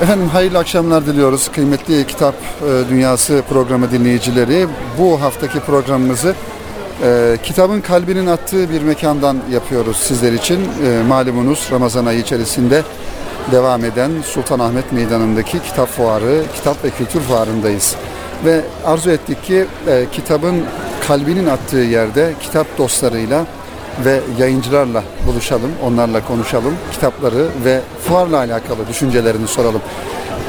Efendim hayırlı akşamlar diliyoruz kıymetli Kitap e, Dünyası programı dinleyicileri. Bu haftaki programımızı e, kitabın kalbinin attığı bir mekandan yapıyoruz sizler için. E, malumunuz Ramazan ayı içerisinde devam eden Sultanahmet Meydanı'ndaki kitap fuarı, kitap ve kültür fuarındayız. Ve arzu ettik ki e, kitabın kalbinin attığı yerde kitap dostlarıyla ve yayıncılarla buluşalım, onlarla konuşalım, kitapları ve fuarla alakalı düşüncelerini soralım.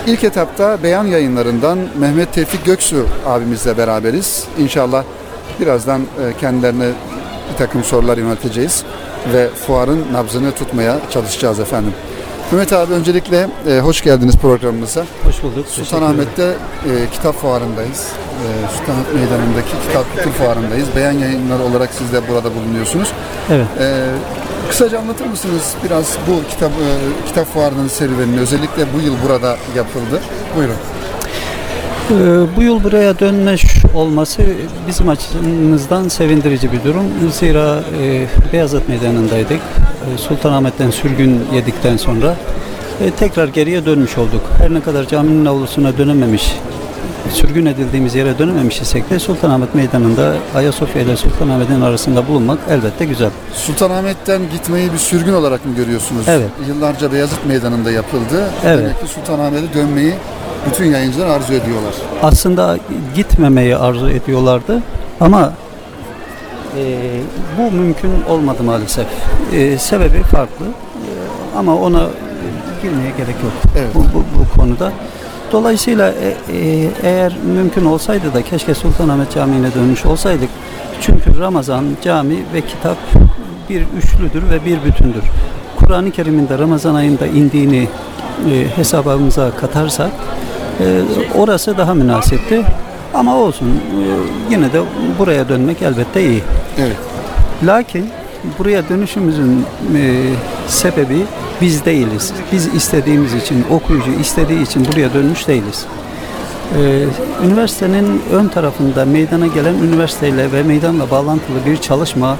İlk etapta Beyan Yayınları'ndan Mehmet Tevfik Göksu abimizle beraberiz. İnşallah birazdan e, kendilerine bir takım sorular yönelteceğiz ve fuarın nabzını tutmaya çalışacağız efendim. Mehmet abi öncelikle e, hoş geldiniz programımıza. Hoş bulduk. Sultanahmet'te e, kitap fuarındayız. E, Sultanahmet Meydanı'ndaki kitap kültür fuarındayız. Beyan yayınları olarak siz de burada bulunuyorsunuz. Evet. E, kısaca anlatır mısınız biraz bu kitap e, kitap fuarının serüvenini özellikle bu yıl burada yapıldı. Buyurun. Ee, bu yıl buraya dönmüş olması bizim açımızdan sevindirici bir durum. Zira e, Beyazıt Meydanı'ndaydık. E, Sultanahmet'ten sürgün yedikten sonra e, tekrar geriye dönmüş olduk. Her ne kadar caminin avlusuna dönememiş, sürgün edildiğimiz yere dönememiş isek de Sultanahmet Meydanı'nda Ayasofya ile Sultanahmet'in arasında bulunmak elbette güzel. Sultanahmet'ten gitmeyi bir sürgün olarak mı görüyorsunuz? Evet. Yıllarca Beyazıt Meydanı'nda yapıldı. Evet. Demek ki Sultanahmet'e dönmeyi bütün yayıncılar arzu ediyorlar. aslında gitmemeyi arzu ediyorlardı ama bu mümkün olmadı maalesef. E, sebebi farklı E, ama ona girmeye gerek yok Evet. bu, bu, bu konuda. Dolayısıyla e, e, eğer mümkün olsaydı da keşke Sultanahmet Camii'ne dönmüş olsaydık. Çünkü Ramazan, cami ve kitap bir üçlüdür ve bir bütündür. Kur'an-ı Kerim'in de Ramazan ayında indiğini e, hesabımıza katarsak e, orası daha münasipti. Ama olsun e, yine de buraya dönmek elbette iyi. Evet. Lakin buraya dönüşümüzün e, sebebi biz değiliz. Biz istediğimiz için, okuyucu istediği için buraya dönmüş değiliz. E, üniversitenin ön tarafında meydana gelen üniversiteyle ve meydanla bağlantılı bir çalışma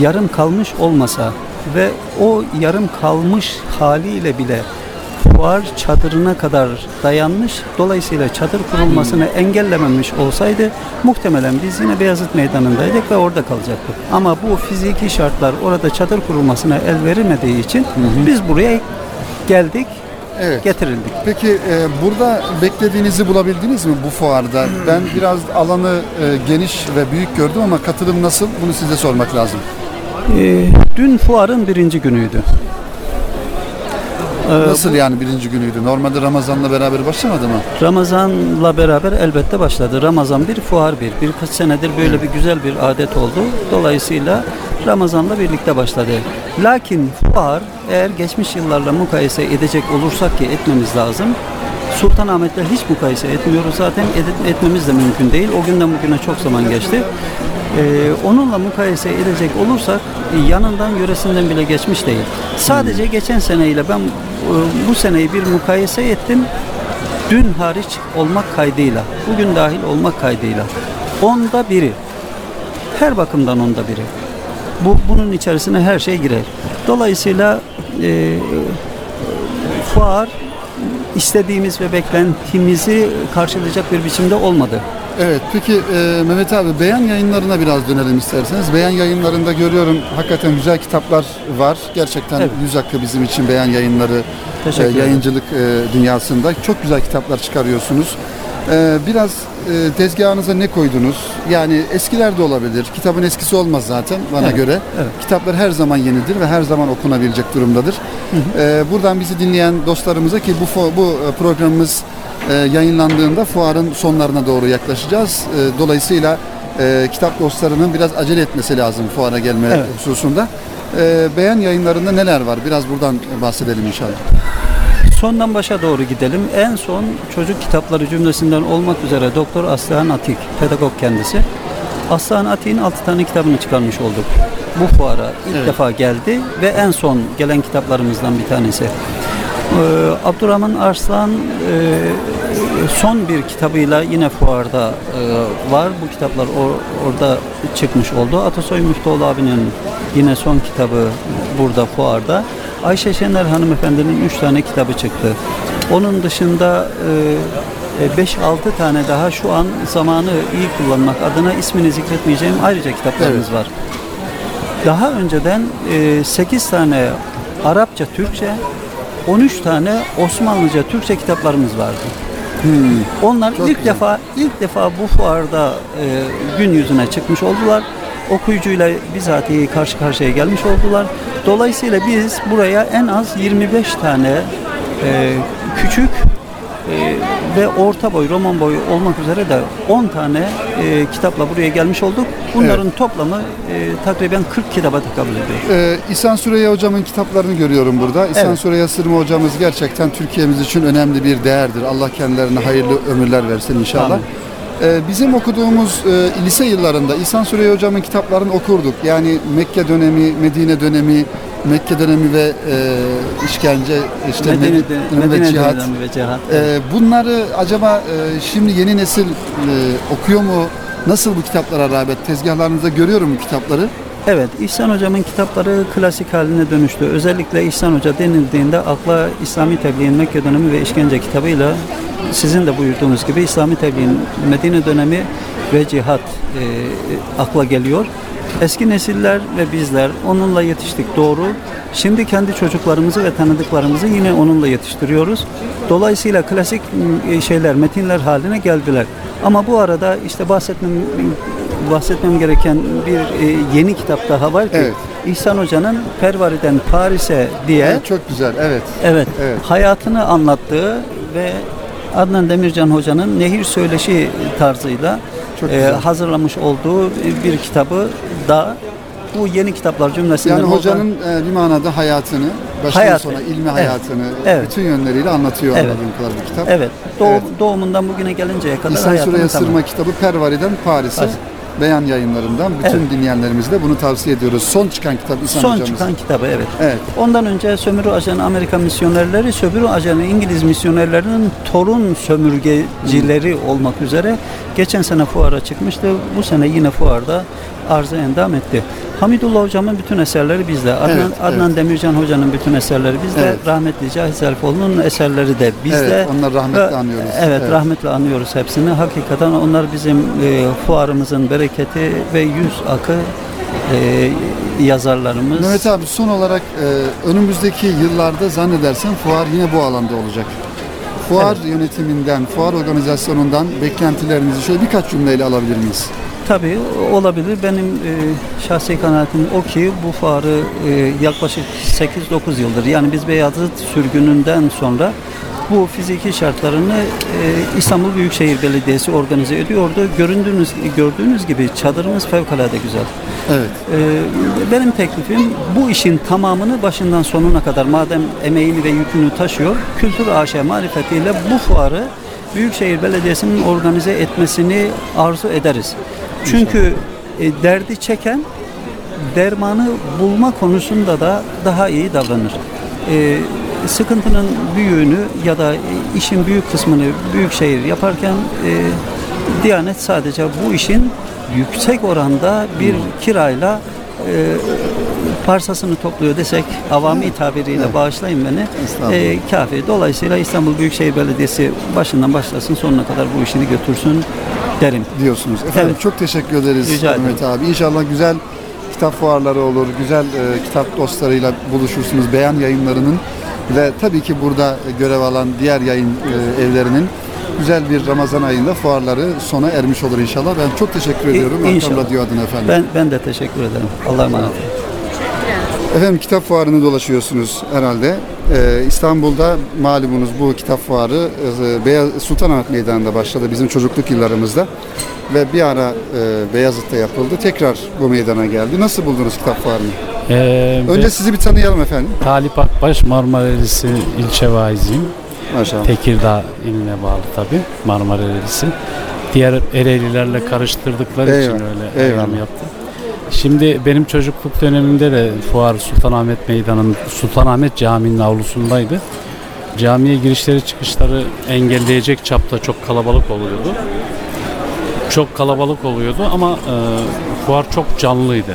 yarım kalmış olmasa ve o yarım kalmış haliyle bile fuar çadırına kadar dayanmış. Dolayısıyla çadır kurulmasını engellememiş olsaydı muhtemelen biz yine Beyazıt Meydanı'ndaydık ve orada kalacaktık. Ama bu fiziki şartlar orada çadır kurulmasına el verilmediği için biz buraya geldik, Evet. getirildik. Peki e, burada beklediğinizi bulabildiniz mi bu fuarda? Ben biraz alanı e, geniş ve büyük gördüm ama katılım nasıl? Bunu size sormak lazım. Ee, dün fuarın birinci günüydü. Ee, Nasıl yani birinci günüydü? Normalde Ramazan'la beraber başlamadı mı? Ramazan'la beraber elbette başladı. Ramazan bir, fuar bir. Birkaç senedir böyle bir güzel bir adet oldu. Dolayısıyla Ramazan'la birlikte başladı. Lakin fuar eğer geçmiş yıllarla mukayese edecek olursak ki etmemiz lazım. Sultanahmet'le hiç mukayese etmiyoruz zaten etmemiz de mümkün değil. O günden bugüne çok zaman geçti. Ee, onunla mukayese edecek olursak yanından yöresinden bile geçmiş değil. Sadece geçen seneyle ben bu seneyi bir mukayese ettim dün hariç olmak kaydıyla, bugün dahil olmak kaydıyla onda biri. Her bakımdan onda biri. Bu bunun içerisine her şey girer. Dolayısıyla e, fuar istediğimiz ve beklentimizi karşılayacak bir biçimde olmadı. Evet. Peki e, Mehmet abi Beyan yayınlarına biraz dönelim isterseniz. Beyan yayınlarında görüyorum hakikaten güzel kitaplar var. Gerçekten Evet. yüz hakkı bizim için Beyan yayınları e, yayıncılık e, dünyasında. Çok güzel kitaplar çıkarıyorsunuz. E, biraz e, tezgahınıza ne koydunuz? Yani eskiler de olabilir. Kitabın eskisi olmaz zaten bana Evet, göre. evet. Kitaplar her zaman yenidir ve her zaman okunabilecek durumdadır. E, buradan bizi dinleyen dostlarımıza ki bu fo- bu e, programımız e, yayınlandığında fuarın sonlarına doğru yaklaşacağız. E, dolayısıyla e, kitap dostlarının biraz acele etmesi lazım fuara gelme Evet. hususunda. E, beğen yayınlarında neler var? Biraz buradan bahsedelim inşallah. Sondan başa doğru gidelim. En son çocuk kitapları cümlesinden olmak üzere Doktor Aslıhan Atik, pedagog kendisi. Aslıhan Atik'in 6 tane kitabını çıkarmış olduk. Bu fuara ilk Evet. defa geldi ve en son gelen kitaplarımızdan bir tanesi. Ee, Abdurrahman Arslan e, son bir kitabıyla yine fuarda e, var. Bu kitaplar or- orada çıkmış oldu. Atasoy Müftüoğlu abinin yine son kitabı burada fuarda. Ayşe Şener hanımefendinin 3 tane kitabı çıktı. Onun dışında e, 5-6 tane daha şu an zamanı iyi kullanmak adına ismini zikretmeyeceğim ayrıca kitaplarımız var. Daha önceden 8 tane Arapça, Türkçe, 13 tane Osmanlıca, Türkçe kitaplarımız vardı. Onlar Hmm. Çok ilk güzel. defa ilk defa bu fuarda e, gün yüzüne çıkmış oldular. Okuyucuyla bizatihi karşı karşıya gelmiş oldular. Dolayısıyla biz buraya en az 25 tane e, küçük e, ve orta boy, roman boyu olmak üzere de 10 tane e, kitapla buraya gelmiş olduk. Bunların toplamı e, takriben 40 kitaba tekabül ediyor. Ee, İhsan Süreyya hocamın kitaplarını görüyorum burada. İhsan Evet. Süreyya Sırma hocamız gerçekten Türkiye'miz için önemli bir değerdir. Allah kendilerine hayırlı ömürler versin inşallah. Amin. Ee, bizim okuduğumuz e, lise yıllarında İhsan Süreyya hocamın kitaplarını okurduk. Yani Mekke dönemi, Medine dönemi, Mekke dönemi ve e, işkence, işte Medine, Medine, ve Medine cihat. dönemi ve cihat. Ee, bunları acaba e, şimdi yeni nesil e, okuyor mu? Nasıl bu kitaplara rağbet? Tezgahlarınızda görüyorum bu kitapları. Evet, İhsan Hocam'ın kitapları klasik haline dönüştü. Özellikle İhsan Hoca denildiğinde akla İslami Tebliğin Mekke dönemi ve işkence kitabıyla sizin de buyurduğunuz gibi İslami Tebliğin Medine dönemi ve cihat e, akla geliyor. Eski nesiller ve bizler onunla yetiştik doğru. Şimdi kendi çocuklarımızı ve tanıdıklarımızı yine onunla yetiştiriyoruz. Dolayısıyla klasik e, şeyler, metinler haline geldiler. Ama bu arada işte bahsetmem bahsetmem gereken bir e, yeni kitap daha var ki Evet. İhsan Hoca'nın Pervari'den Paris'e diye Evet, çok güzel. Evet. evet, Evet. hayatını anlattığı ve Adnan Demircan Hoca'nın Nehir Söyleşi tarzıyla e, hazırlamış olduğu bir kitabı da bu yeni kitaplar cümlesinden Yani hocanın e, bir manada hayatını, baştan Hayatı. sona ilmi hayatını Evet. bütün yönleriyle anlatıyor Evet. anladığım kadar bu kitap. Evet, doğum, Evet. doğumundan bugüne gelinceye kadar İhsan hayatını Süreyya tamam. Sırma kitabı Pervari'den Paris'e Paris. Beyan yayınlarından bütün Evet. dinleyenlerimize bunu tavsiye ediyoruz. Son çıkan kitap İhsan Son hocamızın. çıkan kitabı evet. Evet. Ondan önce sömürü ajanı Amerikan misyonerleri, sömürü ajanı İngiliz misyonerlerinin torun sömürgecileri olmak üzere geçen sene fuara çıkmıştı. Bu sene yine fuarda arıza endam etti. Hamidullah hocamın bütün eserleri bizde. Adnan, Evet, Adnan evet. Demircan hocanın bütün eserleri bizde. Evet. Rahmetli Cahit Zarifoğlu'nun eserleri de bizde. Evet, onları rahmetle Ve- anıyoruz. Evet, Evet. rahmetle anıyoruz hepsini. Hakikaten onlar bizim e, fuarımızın bereketi ve yüz akı e, yazarlarımız. Mehmet abi son olarak e, önümüzdeki yıllarda zannedersem fuar yine bu alanda olacak. Fuar yönetiminden, fuar organizasyonundan beklentilerinizi şöyle birkaç cümleyle alabilir miyiz? Tabii olabilir. Benim e, şahsi kanaatim o ki bu fuarı e, yaklaşık 8-9 yıldır yani biz Beyazıt sürgününden sonra bu fiziki şartlarını e, İstanbul Büyükşehir Belediyesi organize ediyordu. Göründüğünüz gördüğünüz gibi çadırımız fevkalade güzel. Evet. Ee, benim teklifim bu işin tamamını başından sonuna kadar madem emeğini ve yükünü taşıyor, Kültür AŞ marifetiyle bu fuarı Büyükşehir Belediyesi'nin organize etmesini arzu ederiz. Çünkü e, derdi çeken dermanı bulma konusunda da daha iyi davranır. E, sıkıntının büyüğünü ya da e, işin büyük kısmını büyükşehir yaparken e, Diyanet sadece bu işin yüksek oranda bir kirayla e, parsasını topluyor desek avami tabiriyle Evet. bağışlayın beni e, kafi. Dolayısıyla İstanbul Büyükşehir Belediyesi başından başlasın sonuna kadar bu işini götürsün derim. diyorsunuz. Efendim Evet. çok teşekkür ederiz Rica ederim. Mehmet abi. İnşallah güzel kitap fuarları olur, güzel e, kitap dostlarıyla buluşursunuz. Beyan yayınlarının ve tabii ki burada görev alan diğer yayın e, evlerinin güzel bir Ramazan ayında fuarları sona ermiş olur inşallah. Ben çok teşekkür ediyorum Erkam inşallah. Radyo adına efendim. Ben ben de teşekkür ederim. Allah'a emanet olun. Efendim kitap fuarını dolaşıyorsunuz herhalde. Ee, İstanbul'da malumunuz bu kitap fuarı e, Beyaz, Sultanahmet Meydanı'nda başladı bizim çocukluk yıllarımızda. Ve bir ara e, Beyazıt'ta yapıldı. Tekrar bu meydana geldi. Nasıl buldunuz kitap fuarını? Ee, Önce sizi bir tanıyalım efendim. Talip Akbaş Marmara Erisi ilçe vaiziyim. Maşallah. Tekirdağ iline bağlı tabi Marmara Erisi. Diğer Ereğlilerle karıştırdıkları için Eyvallah, öyle eyvallah. ayrım yaptım. Şimdi benim çocukluk dönemimde de fuar Sultanahmet Meydanı'nın Sultanahmet Camii'nin avlusundaydı. Camiye girişleri çıkışları engelleyecek çapta çok kalabalık oluyordu. Çok kalabalık oluyordu ama e, fuar çok canlıydı.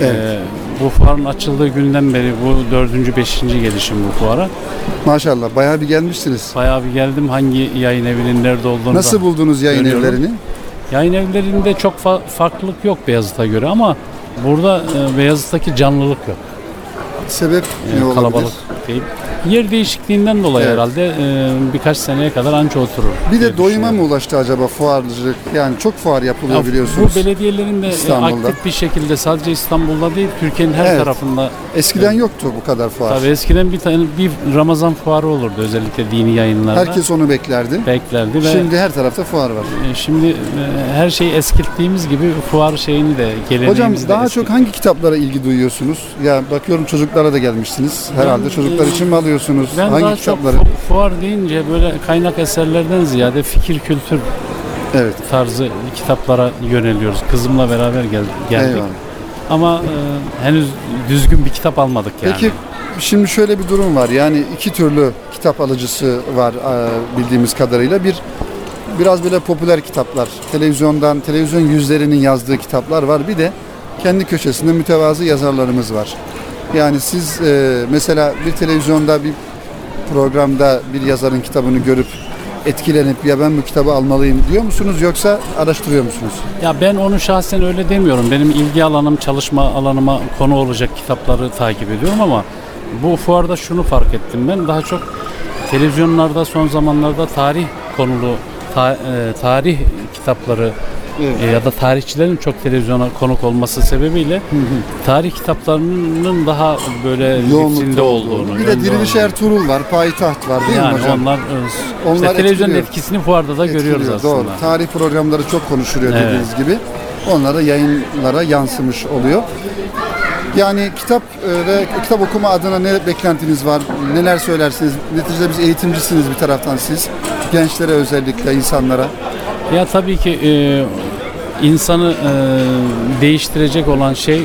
Evet. Ee, bu fuarın açıldığı günden beri bu dördüncü, beşinci gelişim bu fuara. Maşallah bayağı bir gelmişsiniz. Bayağı bir geldim hangi yayın evinin nerede olduğunu Nasıl da- buldunuz yayın Görüyorum. evlerini? Yayın evlerinde çok fa- farklılık yok Beyazıt'a göre ama burada e, Beyazıt'taki canlılık yok. Sebep E, ne olabilir? kalabalık değil. Yer değişikliğinden dolayı Evet. herhalde e, birkaç seneye kadar anca oturur. Bir diye de doyuma düşünüyorum. mı ulaştı acaba fuarcılık? Yani çok fuar yapılıyor Ya biliyorsunuz. Bu belediyelerin de e, İstanbul'da. aktif bir şekilde sadece İstanbul'da değil Türkiye'nin her Evet. tarafında. Eskiden yoktu bu kadar fuar. Tabii eskiden bir tane bir Ramazan fuarı olurdu özellikle dini yayınlarda. Herkes onu beklerdi. beklerdi ve Şimdi her tarafta fuar var. e, şimdi e, her şeyi eskittiğimiz gibi fuar şeyini de geleneğimizi Hocam de daha çok hangi kitaplara ilgi duyuyorsunuz? Ya bakıyorum çocuklara da gelmişsiniz. Herhalde Ben, çocuklar e, için mi alıyorsunuz? Ben hangi daha çok kitapları? fu- fuar deyince böyle kaynak eserlerden ziyade fikir kültür Evet. tarzı kitaplara yöneliyoruz. Kızımla beraber gel- geldik. Eyvallah. Ama e, henüz düzgün bir kitap almadık yani. Peki şimdi şöyle bir durum var. Yani iki türlü kitap alıcısı var e, bildiğimiz kadarıyla. Bir biraz böyle popüler kitaplar. Televizyondan, televizyon yüzlerinin yazdığı kitaplar var. Bir de kendi köşesinde mütevazı yazarlarımız var. Yani siz e, mesela bir televizyonda bir programda bir yazarın kitabını görüp etkilenip ya ben bu kitabı almalıyım diyor musunuz yoksa araştırıyor musunuz? Ya ben onu şahsen öyle demiyorum. Benim ilgi alanım, çalışma alanıma konu olacak kitapları takip ediyorum ama bu fuarda şunu fark ettim ben. Daha çok televizyonlarda son zamanlarda tarih konulu ta- e, tarih kitapları e, ya da tarihçilerin çok televizyona konuk olması sebebiyle tarih kitaplarının daha böyle vitrinde olduğunu. Bir de Diriliş. Ertuğrul var, Payitaht var değil mi yani hocam? onlar, e, Onlar işte televizyonun etkisini fuarda da görüyoruz Etkiliyor, aslında. Doğru. Tarih programları çok konuşuluyor Evet. dediğiniz gibi. Onlara yayınlara yansımış oluyor. Yani kitap e, ve kitap okuma adına ne beklentiniz var? Neler söylersiniz? Neticede biz eğitimcisiniz bir taraftan siz. Gençlere özellikle, insanlara. Ya tabii ki e, insanı e, değiştirecek olan şey e,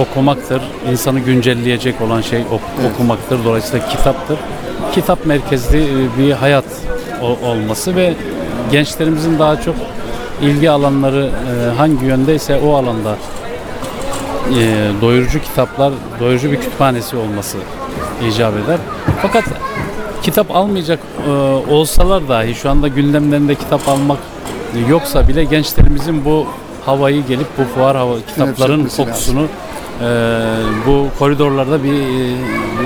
okumaktır. İnsanı güncelleyecek olan şey ok- Evet. okumaktır. Dolayısıyla kitaptır. Kitap merkezli e, bir hayat o- olması ve gençlerimizin daha çok ilgi alanları e, hangi yöndeyse o alanda e, doyurucu kitaplar, doyurucu bir kütüphanesi olması icap eder. Fakat kitap almayacak e, olsalar dahi şu anda gündemlerinde kitap almak yoksa bile gençlerimizin bu havayı gelip bu fuar hava kitapların kokusunu e, bu koridorlarda bir e,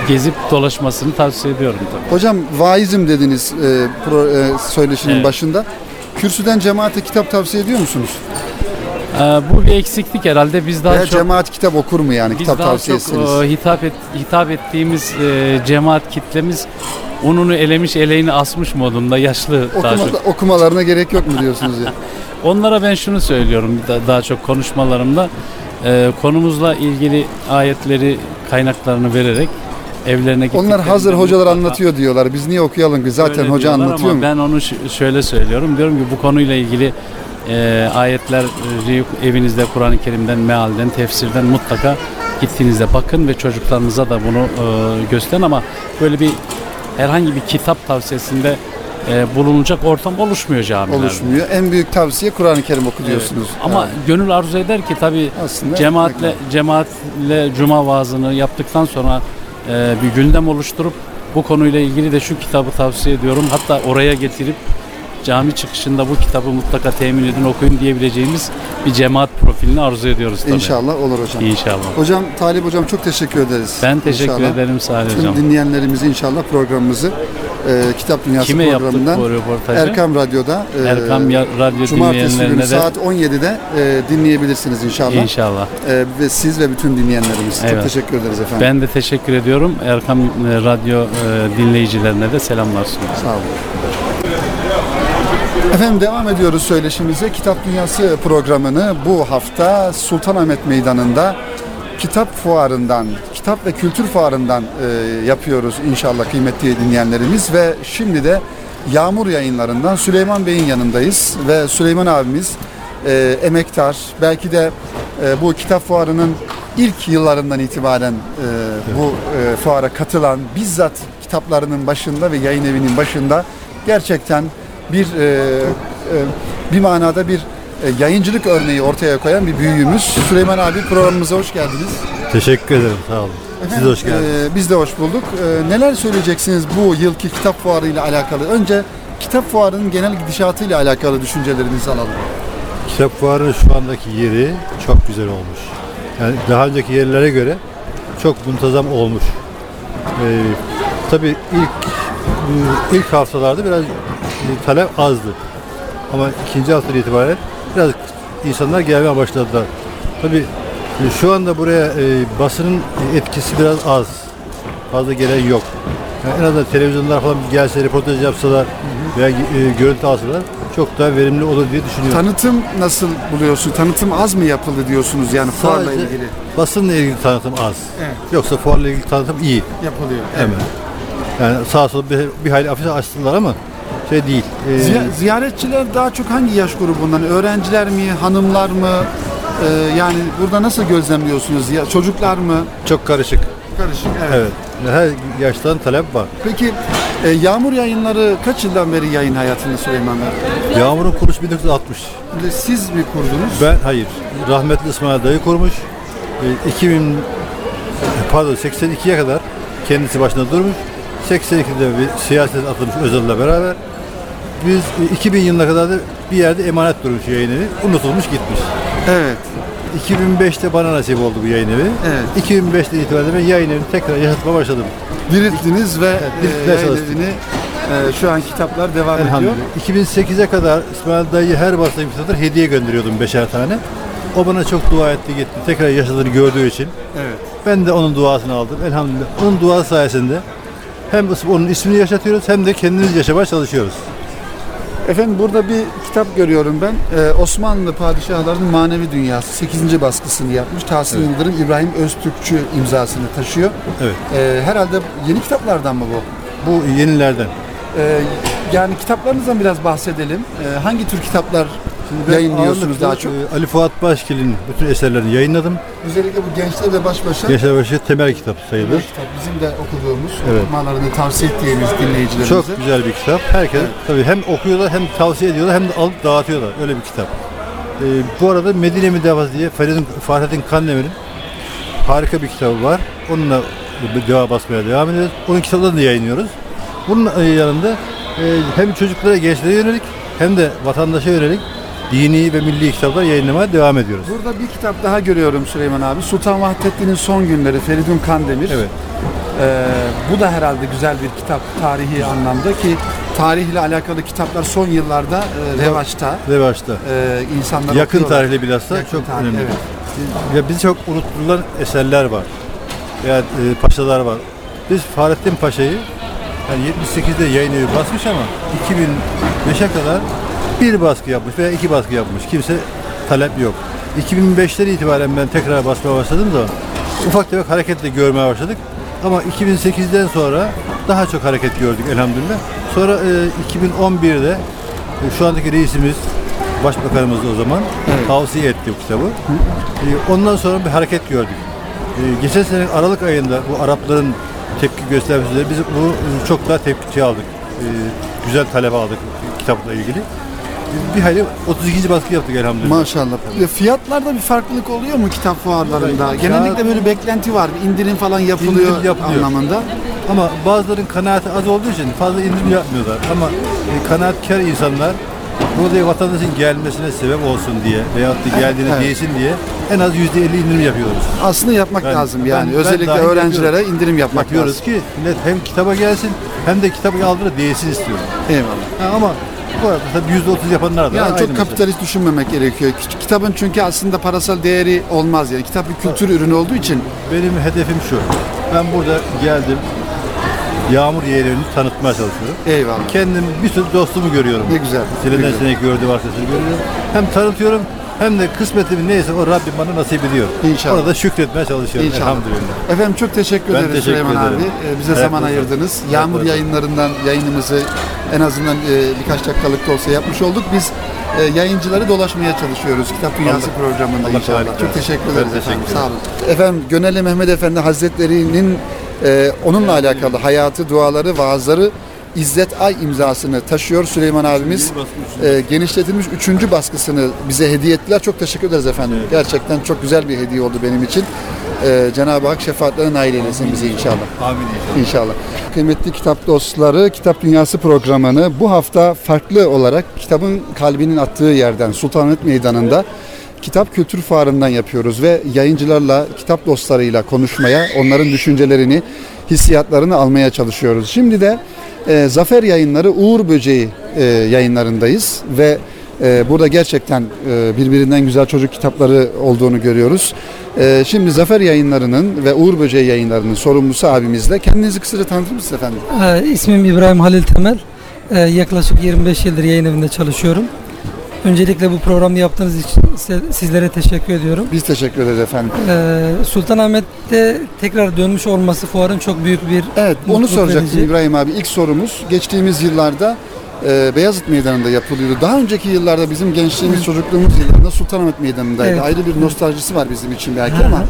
gezip dolaşmasını tavsiye ediyorum tabii. Hocam vaizim dediniz e, pro, e, söyleşinin Evet. başında. Kürsüden cemaate kitap tavsiye ediyor musunuz? E, bu bir eksiklik herhalde biz daha Veya çok cemaat kitap okur mu yani Biz kitap daha çok tavsiyesiniz? e, hitap et, hitap ettiğimiz e, cemaat kitlemiz ununu elemiş eleğini asmış modunda yaşlı daha Okuma- çok. okumalarına gerek yok mu diyorsunuz ya? Onlara ben şunu söylüyorum da- daha çok konuşmalarımda e, konumuzla ilgili ayetleri kaynaklarını vererek evlerine Onlar gittiklerinde hazır hocalar mutlaka anlatıyor diyorlar. Biz niye okuyalım ki? Zaten öyle hoca diyorlar anlatıyor ama mu? Ben onu ş- şöyle söylüyorum. Diyorum ki bu konuyla ilgili e, ayetleri evinizde Kur'an-ı Kerim'den, mealden, tefsirden mutlaka gittiğinizde bakın ve çocuklarınıza da bunu e, gösterin ama böyle bir herhangi bir kitap tavsiyesinde e, bulunacak ortam oluşmuyor camilerde. Oluşmuyor. En büyük tavsiye Kur'an-ı Kerim oku diyorsunuz. Ama Evet. gönül arzu eder ki tabii aslında cemaatle cemaatle cuma vaazını yaptıktan sonra e, bir gündem oluşturup bu konuyla ilgili de şu kitabı tavsiye ediyorum. Hatta oraya getirip cami çıkışında bu kitabı mutlaka temin edin okuyun diyebileceğimiz bir cemaat profilini arzu ediyoruz tabii. İnşallah olur hocam. İnşallah. Hocam Talip hocam çok teşekkür ederiz. Ben teşekkür İnşallah. ederim Salih Tüm Hocam. dinleyenlerimizi inşallah programımızı e, Kitap Dünyası Kime yaptık programından bu röportajı? Erkam Radyo'da e, Erkam ya- Radyo Cumartesi günü dinleyenlerine de saat 17'de e, dinleyebilirsiniz inşallah. inşallah. E, ve siz ve bütün dinleyenlerimiz. Çok Evet. teşekkür ederiz efendim. Ben de teşekkür ediyorum. Erkam e, Radyo e, dinleyicilerine de selamlar sunuyorum. Sağ olun. Efendim devam ediyoruz söyleşimize. Kitap Dünyası programını bu hafta Sultanahmet Meydanı'nda kitap fuarından, kitap ve kültür fuarından e, yapıyoruz inşallah kıymetli dinleyenlerimiz ve şimdi de Yağmur yayınlarından Süleyman Bey'in yanındayız ve Süleyman abimiz e, emektar, belki de e, bu kitap fuarının ilk yıllarından itibaren e, bu e, fuara katılan, bizzat kitaplarının başında ve yayın evinin başında gerçekten bir e, e, bir manada bir e, yayıncılık örneği ortaya koyan bir büyüğümüz. Süleyman abi programımıza hoş geldiniz. Teşekkür ederim. Sağ olun. Siz de hoş geldiniz. Ee, biz de hoş bulduk. Ee, neler söyleyeceksiniz bu yılki kitap fuarı ile alakalı? Önce kitap fuarının genel gidişatı ile alakalı düşüncelerinizi alalım. Kitap fuarının şu andaki yeri çok güzel olmuş. Yani daha önceki yerlere göre çok muntazam olmuş. Ee, tabii ilk ilk haftalarda biraz talep azdı. Ama ikinci haftadan itibaren biraz insanlar gelmeye başladılar. Tabii e, şu anda buraya e, basının etkisi biraz az. Fazla gelen yok. Yani en azından televizyonlar falan bir gelse reportaj yapsalar veya e, görüntü alsalar çok daha verimli olur diye düşünüyorum. Tanıtım nasıl buluyorsun? Tanıtım az mı yapıldı diyorsunuz yani fuarla Sadece ilgili? basınla ilgili tanıtım az. Evet. Yoksa fuarla ilgili tanıtım iyi. Yapılıyor. Hemen. Yani sağ sol bir, bir hayli afiş açtılar ama şey değil. e, Ziya- ziyaretçiler daha çok hangi yaş grubundan? Öğrenciler mi, hanımlar mı? Ee, yani burada nasıl gözlemliyorsunuz? Ya, çocuklar mı? çok karışık. Karışık. Evet. Her yaştan talep var. Peki e, Yağmur Yayınları kaç yıldan beri yayın hayatında Süleyman Bey? Yağmur'un kuruluşu 1960. Şimdi Siz mi kurdunuz? Ben hayır. Rahmetli İsmail dayı kurmuş. E, 2000 pardon 82'ye kadar kendisi başında durmuş. 82'de bir siyaset atılmış Özal'la beraber. Biz e, 2000 yılına kadar da bir yerde emanet durmuş yayın evi. Unutulmuş gitmiş. Evet. 2005'te bana nasip oldu bu yayın evi. Evet. 2005'te itibaren ben yayın evini tekrar yaşatmaya başladım. Dirilttiniz ve diriltmeye e, yayın evini e, şu an kitaplar devam ediyor. Elhamdülillah. 2008'e kadar İsmail dayı her bastığım kitaplar hediye gönderiyordum beşer tane. O bana çok dua etti gitti. Tekrar yaşadığını gördüğü için. Evet. Ben de onun duasını aldım. Elhamdülillah. Onun duası sayesinde hem onun ismini yaşatıyoruz hem de kendimiz yaşamaya çalışıyoruz. Efendim burada bir kitap görüyorum ben. Ee, Osmanlı Padişahlarının Manevi Dünyası 8. baskısını yapmış. Tahsin Yıldırım İbrahim Öztürkçü imzasını taşıyor. Evet. Ee, herhalde yeni kitaplardan mı bu? Bu yenilerden. Ee, yani kitaplarınızdan biraz bahsedelim. Ee, hangi tür kitaplar Ben yayınlıyorsunuz daha çok? Ali Fuat Başkil'in bütün eserlerini yayınladım. Özellikle bu gençlerle baş başa Yaşar Başı temel kitap sayılır. bir kitap. Bizim de okuduğumuz, Evet. okumalarını tavsiye ettiğimiz dinleyicilerimize. Çok güzel bir kitap. Herkes tabii hem okuyorlar hem tavsiye ediyorlar hem de alıp dağıtıyorlar. Öyle bir kitap. Ee, bu arada Medine Müdevası diye Feridun, Fahrettin Kandemir'in harika bir kitabı var. Onunla devam basmaya devam ediyoruz. Onun kitaplarını da yayınlıyoruz. Bunun e, yanında e, hem çocuklara, gençlere yönelik hem de vatandaşa yönelik dini ve milli kitaplar yayınlamaya devam ediyoruz. Burada bir kitap daha görüyorum Süleyman abi. Sultan Vahdettin'in Son Günleri Feridun Kandemir. Evet. Ee, bu da herhalde güzel bir kitap tarihi anlamda ki tarihle alakalı kitaplar son yıllarda e, revaçta. Ve başta. Ee, insanlar Yakın okuyorlar. tarihli bilhassa Yakın çok tarih, önemli. evet. Ya bizi çok unutulan eserler var. Veya e, paşalar var. Biz Fahrettin Paşa'yı yani 78'de yayın evi basmış ama 2005'e kadar bir baskı yapmış veya iki baskı yapmış. Kimse talep yok. 2005'ten itibaren ben tekrar basmaya başladım da ufak tefek hareketle görmeye başladık. Ama 2008'den sonra daha çok hareket gördük elhamdülillah. Sonra e, 2011'de e, şu andaki reisimiz Başbakanımız o zaman tavsiye etti bu kitabı. E, ondan sonra bir hareket gördük. E, geçen sene Aralık ayında bu Arapların tepki göstermesi biz bunu çok daha tepki aldık. E, güzel talep aldık kitapla ilgili. Bir hayli 32. baskı yaptık elhamdülillah. Maşallah. E, Fiyatlarda bir farklılık oluyor mu kitap fuarlarında? Kağıt- Genellikle böyle beklenti var. bir indirim falan yapılıyor, İndirim yapılıyor. anlamında. Ama bazıların kanaati az olduğu için fazla indirim yapmıyorlar. Ama e, kanaatkar insanlar burada vatandaşın gelmesine sebep olsun diye veyahut da geldiğine Evet. değsin diye en az %50 indirim yapıyoruz. Aslında yapmak Ben- lazım yani. ben Özellikle dahil öğrencilere indirim yapmak Yapıyoruz lazım. ki millet hem kitaba gelsin hem de kitabı aldığına değsin istiyor. Eyvallah. Ha, ama bu arada tabii %30 yapanlar da Yani aynı çok mesele. kapitalist düşünmemek gerekiyor. Ki- Kitabın çünkü aslında parasal değeri olmaz yani. Kitap bir kültür ürünü olduğu için Benim hedefim şu. Ben burada geldim. Yağmur yeğenini tanıtmaya çalışıyorum. eyvallah. Kendim bir sürü dostumu görüyorum. Ne güzel. ne Seneden güzel. seneye gördüğüm arkadaşları görüyorum. Hem tanıtıyorum hem de kısmetimin neyse o Rabbim bana nasip ediyor. İnşallah. Orada şükretmeye çalışıyorum İnşallah. elhamdülillah. Efendim çok teşekkür Ben ederiz teşekkür Süleyman ederim. abi. Ee, bize Ayaklarınıza zaman sağlık. ayırdınız. Yağmur Ayaklarınıza yayınlarından yayınımızı en azından e, birkaç dakikalık da olsa yapmış olduk. Biz e, yayıncıları dolaşmaya çalışıyoruz Kitap Dünyası Allah- programında Allah inşallah. Çok teşekkür Ben ederiz teşekkür efendim. Sağ olun. Efendim Gönelli Mehmet Efendi Hazretleri'nin e, onunla alakalı hayatı, duaları, vaazları İzzet Ay imzasını taşıyor Süleyman abimiz. E, genişletilmiş üçüncü baskısını bize hediye ettiler. Çok teşekkür ederiz efendim. Gerçekten çok güzel bir hediye oldu benim için. E, Cenab-ı Hak şefaatlerine nail eylesin bizi inşallah. Amin inşallah. İnşallah. Kıymetli kitap dostları, Kitap Dünyası programını bu hafta farklı olarak kitabın kalbinin attığı yerden Sultanahmet Meydanı'nda Kitap Kültür Fuarı'ndan yapıyoruz ve yayıncılarla, kitap dostlarıyla konuşmaya, onların düşüncelerini, hissiyatlarını almaya çalışıyoruz. Şimdi de e, Zafer Yayınları Uğur Böceği e, yayınlarındayız ve e, burada gerçekten e, birbirinden güzel çocuk kitapları olduğunu görüyoruz. E, şimdi Zafer Yayınları'nın ve Uğur Böceği Yayınları'nın sorumlusu abimizle kendinizi kısaca tanıtır mısınız efendim? Ee, ismim İbrahim Halil Temel. Ee, yaklaşık 25 yıldır yayın evinde çalışıyorum. Öncelikle bu programı yaptığınız için sizlere teşekkür ediyorum. Biz teşekkür ederiz efendim. Ee, Sultanahmet'te tekrar dönmüş olması fuarın çok büyük bir Evet onu soracaktım verici. İbrahim abi. İlk sorumuz geçtiğimiz yıllarda e, Beyazıt Meydanı'nda yapılıyordu. Daha önceki yıllarda bizim gençliğimiz, çocukluğumuz yıllarında Sultanahmet Meydanı'ndaydı. Evet. Ayrı bir nostaljisi var bizim için belki hı. ama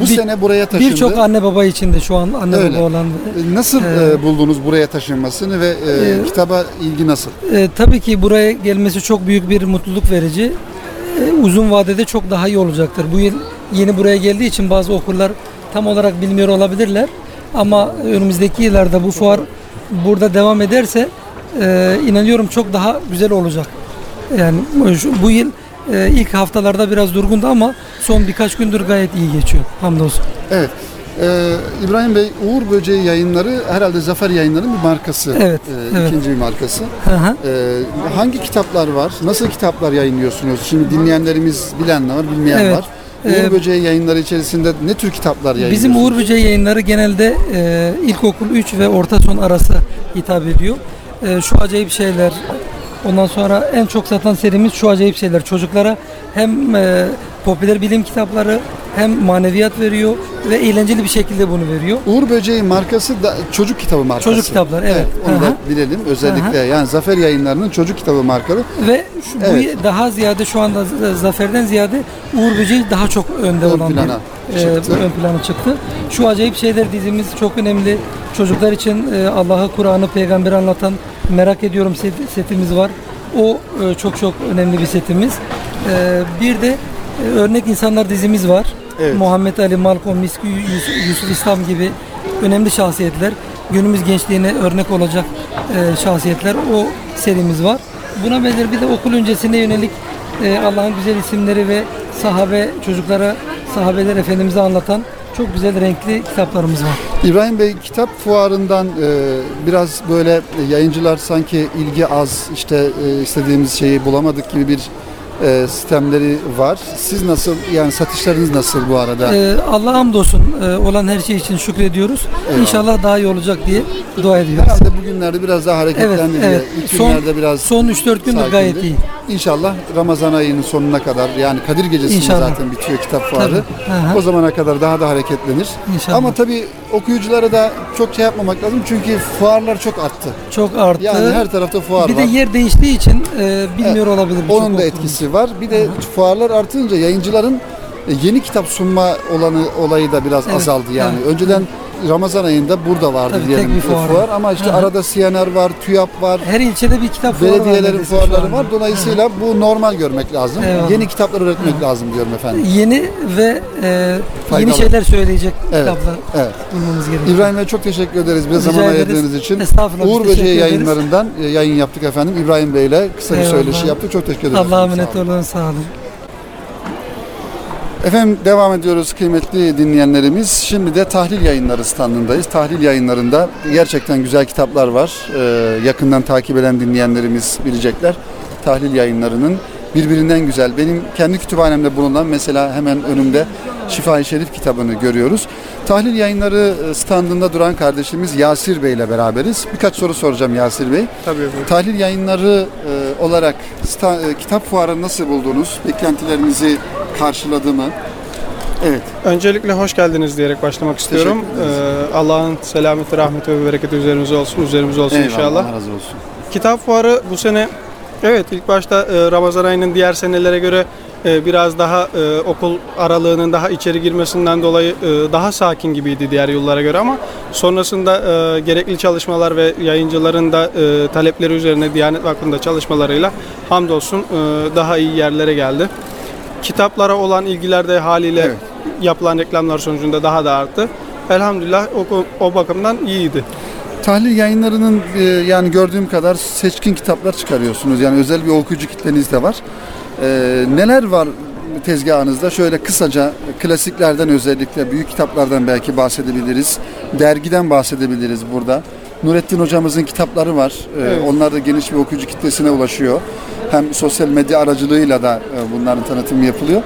bu Bir- sene buraya taşındı. birçok anne baba için de şu an anne Öyle. baba olan E, Nasıl Ee, e, buldunuz buraya taşınmasını ve e, e, kitaba ilgi nasıl? Ee, tabii ki buraya gelmesi çok büyük bir mutluluk verici. Ee, uzun vadede çok daha iyi olacaktır. Bu yıl yeni buraya geldiği için bazı okurlar tam olarak bilmiyor olabilirler. Ama önümüzdeki yıllarda bu fuar burada devam ederse e, inanıyorum çok daha güzel olacak. Yani bu yıl e, ilk haftalarda biraz durgundu ama son birkaç gündür gayet iyi geçiyor. Hamdolsun. Evet. E, İbrahim Bey Uğur Böceği yayınları herhalde Zafer Yayınları'nın bir markası. Evet, E, evet. ikinci bir markası. Hı hı. Ee, hangi kitaplar var? Nasıl kitaplar yayınlıyorsunuz? Şimdi dinleyenlerimiz bilen var, bilmeyen Evet. var. Uğur Ee, Böceği yayınları içerisinde ne tür kitaplar yayınlıyorsunuz? Bizim Uğur Böceği yayınları genelde e, ilkokul 3 ve orta son arası hitap ediyor. E, şu acayip şeyler. Ondan sonra en çok satan serimiz şu acayip şeyler. Çocuklara hem e, popüler bilim kitapları hem maneviyat veriyor ve eğlenceli bir şekilde bunu veriyor. Uğur Böceği markası da çocuk kitabı markası. Çocuk kitapları, evet. onu Hı da bilelim özellikle. Yani Zafer Yayınları'nın çocuk kitabı markalı. Ve şu- bu Evet. daha ziyade şu anda Zafer'den ziyade Uğur Böceği daha çok önde Ön olan plana bir, e, çıktı. ön plana çıktı. Şu acayip şeyler dizimiz çok önemli. Çocuklar için e, Allah'ı, Kur'an'ı, peygamberi anlatan merak ediyorum set- setimiz var. O e, çok çok önemli bir setimiz. E, bir de e, örnek insanlar dizimiz var. Evet. Muhammed Ali, Malcolm Miski, Yusuf, Yusuf İslam gibi önemli şahsiyetler. Günümüz gençliğine örnek olacak e, şahsiyetler. O serimiz var. Buna benzer bir de okul öncesine yönelik e, Allah'ın güzel isimleri ve sahabe çocuklara sahabeler efendimizi anlatan çok güzel renkli kitaplarımız var. İbrahim Bey kitap fuarından e, biraz böyle yayıncılar sanki ilgi az işte e, istediğimiz şeyi bulamadık gibi bir e, sistemleri var. Siz nasıl yani satışlarınız nasıl bu arada? E, Allah'a hamdolsun e, olan her şey için şükrediyoruz. Eyvallah. İnşallah daha iyi olacak diye dua ediyoruz. Herhalde bugünlerde biraz daha hareketlendi Evet, diye. evet. İlk Son- günlerde biraz Son 3-4 gündür sakindi. gayet iyi. İnşallah Ramazan ayının sonuna kadar yani Kadir Gecesi'nde İnşallah. zaten bitiyor kitap fuarı. Tabii. Hı hı. O zamana kadar daha da hareketlenir. İnşallah. Ama tabii okuyuculara da çok şey yapmamak lazım çünkü fuarlar çok arttı. Çok arttı. Yani her tarafta fuar bir var. de yer değiştiği için e, bilmiyor olabilir. birçok Onun da okulun. etkisi var. Bir de fuarlar artınca yayıncıların e, yeni kitap sunma olanı olayı da biraz Evet, azaldı yani. evet. Önceden Ramazan ayında burada vardı Tabii, diyelim tek bir fuar fuar ama işte Hı hı. arada CNR var, TÜYAP var. Her ilçede bir kitap fuarı var Belediyelerin neredeyse şu fuarları anda. var. Dolayısıyla bu normal görmek lazım. Eyvallah. Yeni kitaplar üretmek lazım diyorum efendim. Yeni ve e, Faydalı. yeni şeyler söyleyecek Evet. kitaplar Evet. bulmamız gerekiyor. İbrahim Bey çok teşekkür ederiz bize Rica zaman ederiz. ayırdığınız için. Estağfurullah, biz Uğur teşekkür Böceği ederiz. yayınlarından e, yayın yaptık efendim. İbrahim Bey ile kısa bir Eyvallah. söyleşi yaptık. Çok teşekkür ederiz. Allah'a efendim. Sağ emanet olun. olun. Sağ olun. Efendim devam ediyoruz kıymetli dinleyenlerimiz. Şimdi de tahlil yayınları standındayız. Tahlil yayınlarında gerçekten güzel kitaplar var. Ee, yakından takip eden dinleyenlerimiz bilecekler. Tahlil yayınlarının birbirinden güzel. Benim kendi kütüphanemde bulunan mesela hemen önümde Şifa-i Şerif kitabını görüyoruz. Tahlil yayınları standında duran kardeşimiz Yasir Bey ile beraberiz. Birkaç soru soracağım Yasir Bey. Tabii buyurun. Tahlil yayınları e, olarak sta- e, kitap fuarı nasıl buldunuz? Beklentilerinizi karşıladı mı? Evet. Öncelikle hoş geldiniz diyerek başlamak istiyorum. Ee, Allah'ın selameti, rahmeti ve bereketi üzerimize olsun, üzerimize olsun Eyvallah, inşallah. Allah razı olsun. Kitap fuarı bu sene evet ilk başta e, Ramazan ayının diğer senelere göre e, biraz daha e, okul aralığının daha içeri girmesinden dolayı e, daha sakin gibiydi diğer yıllara göre ama sonrasında e, gerekli çalışmalar ve yayıncıların da e, talepleri üzerine Diyanet Vakfı'nda çalışmalarıyla hamdolsun e, daha iyi yerlere geldi. Kitaplara olan ilgiler de haliyle Evet. yapılan reklamlar sonucunda daha da arttı. Elhamdülillah o, o bakımdan iyiydi. Tahlil yayınlarının e, yani gördüğüm kadar seçkin kitaplar çıkarıyorsunuz. Yani özel bir okuyucu kitleniz de var. E, neler var tezgahınızda? Şöyle kısaca klasiklerden özellikle büyük kitaplardan belki bahsedebiliriz. Dergiden bahsedebiliriz burada. Nurettin hocamızın kitapları var. E, Evet. Onlar da geniş bir okuyucu kitlesine ulaşıyor. Hem sosyal medya aracılığıyla da e, bunların tanıtımı yapılıyor.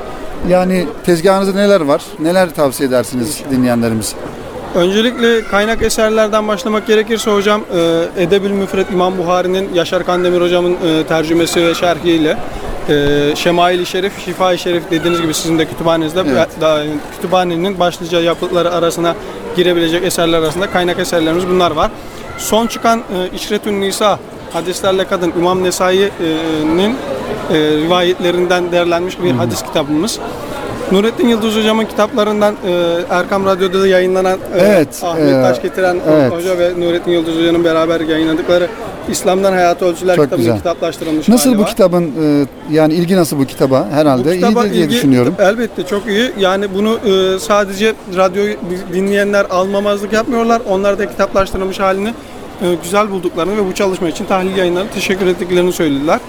Yani tezgahınızda neler var? Neler tavsiye edersiniz dinleyenlerimize? Öncelikle kaynak eserlerden başlamak gerekirse hocam e, Edebül Müfret İmam Buhari'nin Yaşar Kandemir hocamın e, tercümesi ve şerhiyle Şemail-i Şerif, Şifa-i Şerif dediğiniz gibi sizin de kütüphanenizde Evet. daha, kütüphanenin başlıca yapıtları arasına girebilecek eserler arasında kaynak eserlerimiz bunlar var. Son çıkan e, İşretün Nisa Hadislerle Kadın İmam Nesai'nin e, rivayetlerinden derlenmiş bir hadis kitabımız. Nurettin Yıldız Hocam'ın kitaplarından e, Erkam Radyo'da da yayınlanan e, Evet, Ahmet e, Taş getiren evet. Hoca ve Nurettin Yıldız Hoca'nın beraber yayınladıkları İslam'dan Hayata Ölçüler Çok kitabının güzel. kitaplaştırılmış Nasıl bu var. kitabın e, yani ilgi nasıl bu kitaba? Herhalde Bu kitaba iyidir diye ilgi düşünüyorum. Elbette çok iyi. Yani bunu e, sadece radyoyu dinleyenler almamazlık yapmıyorlar. Onlar da kitaplaştırılmış halini e, güzel bulduklarını ve bu çalışma için tahlil yayınlarına teşekkür ettiklerini söylediler.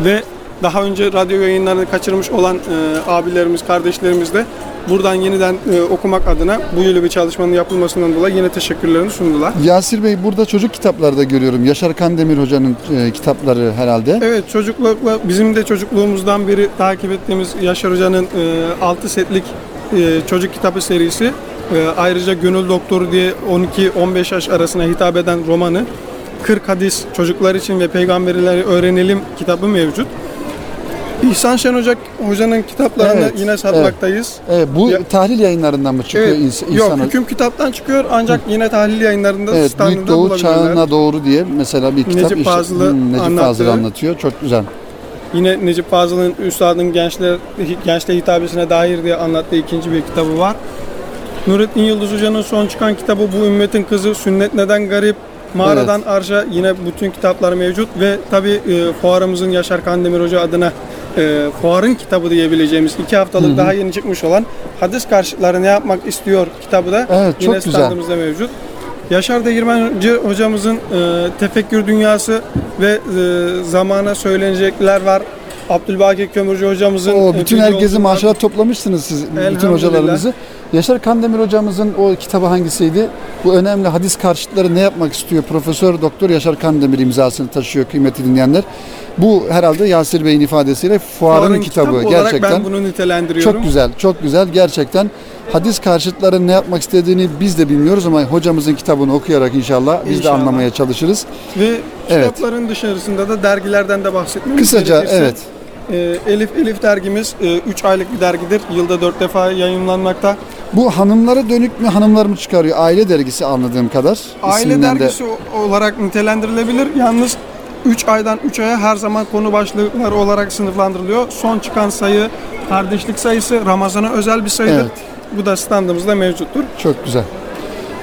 Ve daha önce radyo yayınlarını kaçırmış olan e, abilerimiz, kardeşlerimiz de buradan yeniden e, okumak adına bu yönlü bir çalışmanın yapılmasından dolayı yine teşekkürlerini sundular. Yasir Bey burada çocuk kitapları da görüyorum. Yaşar Kandemir Hoca'nın e, kitapları herhalde. Evet çocuklukla bizim de çocukluğumuzdan beri takip ettiğimiz Yaşar Hoca'nın e, 6 setlik e, çocuk kitabı serisi e, ayrıca Gönül Doktoru diye 12-15 yaş arasına hitap eden romanı 40 hadis çocuklar için ve peygamberleri öğrenelim kitabı mevcut. İhsan Şen Hoca Hoca'nın kitaplarını Evet, yine satmaktayız. E, bu Ya- tahlil yayınlarından mı çıkıyor Evet, insan? yok hüküm kitaptan çıkıyor ancak yine tahlil yayınlarında Evet, Büyük standında Doğu bulabilirler. Çağına Doğru diye mesela bir kitap. Necip işte- Fazıl'ı Hmm, Necip. Fazıl anlatıyor. Çok güzel. Yine Necip Fazıl'ın Üstad'ın gençler, gençliğe hitabesine dair diye anlattığı ikinci bir kitabı var. Nurettin Yıldız Hoca'nın son çıkan kitabı Bu Ümmetin Kızı, Sünnet Neden Garip, Mağaradan Arşa yine bütün kitaplar mevcut ve tabi e, fuarımızın Yaşar Kandemir Hoca adına e, fuarın kitabı diyebileceğimiz iki haftalık daha yeni çıkmış olan Hadis Karşıtları Ne Yapmak İstiyor kitabı da Evet, çok yine güzel. standımızda mevcut. Yaşar Değirmenci hocamızın e, tefekkür dünyası ve e, zamana söylenecekler var. Abdülbaki Kömürcü hocamızın O e, bütün herkesi var. maşallah toplamışsınız siz bütün hocalarınızı. Yaşar Kandemir hocamızın o kitabı hangisiydi? Bu önemli hadis karşıtları ne yapmak istiyor? Profesör Doktor Yaşar Kandemir imzasını taşıyor kıymetli dinleyenler. Bu herhalde Yasir Bey'in ifadesiyle fuarın, Fuarın kitabı olarak gerçekten. ben bunu nitelendiriyorum. Çok güzel, çok güzel. Gerçekten hadis karşıtları ne yapmak istediğini biz de bilmiyoruz ama hocamızın kitabını okuyarak inşallah biz de İnşallah. anlamaya çalışırız. Ve Evet. kitapların dışarısında da dergilerden de bahsetmemiz Kısaca gerekirse, evet. e, Elif Elif dergimiz 3 aylık bir dergidir. Yılda 4 defa yayınlanmakta. Bu hanımlara dönük mü hanımlar mı çıkarıyor? Aile dergisi anladığım kadar. Aile de- dergisi o- olarak nitelendirilebilir. Yalnız 3 aydan 3 aya her zaman konu başlıkları olarak sınıflandırılıyor. Son çıkan sayı kardeşlik sayısı Ramazan'a özel bir sayıdır. Evet. Bu da standımızda mevcuttur. Çok güzel.